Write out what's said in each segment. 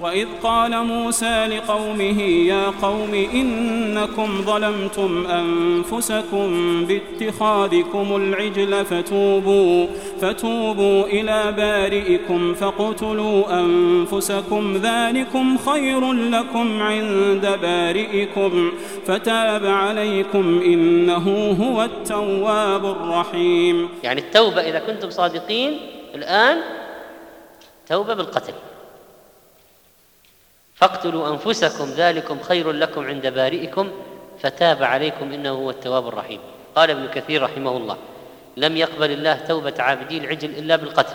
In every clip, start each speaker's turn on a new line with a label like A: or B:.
A: وإذ قال موسى لقومه يا قوم إنكم ظلمتم أنفسكم باتخاذكم العجل فتوبوا فتوبوا إلى بارئكم فاقتلوا أنفسكم ذلكم خير لكم عند بارئكم فتاب عليكم إنه هو التواب الرحيم.
B: يعني التوبة إذا كنتم صادقين الآن توبة بالقتل. فاقتلوا أنفسكم ذلكم خير لكم عند بارئكم فتاب عليكم إنه هو التواب الرحيم. قال ابن كثير رحمه الله لم يقبل الله توبة عابدي العجل إلا بالقتل.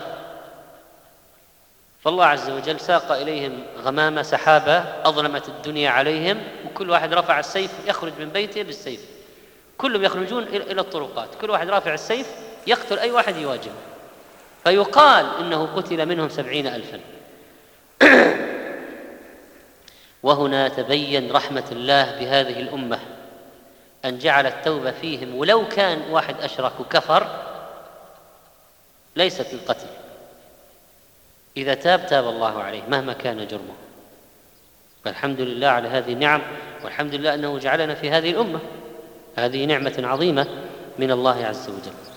B: فالله عز وجل ساق إليهم غمامه سحابة أظلمت الدنيا عليهم وكل واحد رفع السيف يخرج من بيته بالسيف. كلهم يخرجون إلى الطرقات. كل واحد رافع السيف يقتل أي واحد يواجهه. فيقال إنه قتل منهم سبعين الفا. وهنا تبين رحمة الله بهذه الأمة أن جعل التوبة فيهم ولو كان واحد أشرك وكفر ليست القتل. إذا تاب تاب الله عليه مهما كان جرمه. فالحمد لله على هذه النعم والحمد لله أنه جعلنا في هذه الأمة. هذه نعمة عظيمة من الله عز وجل.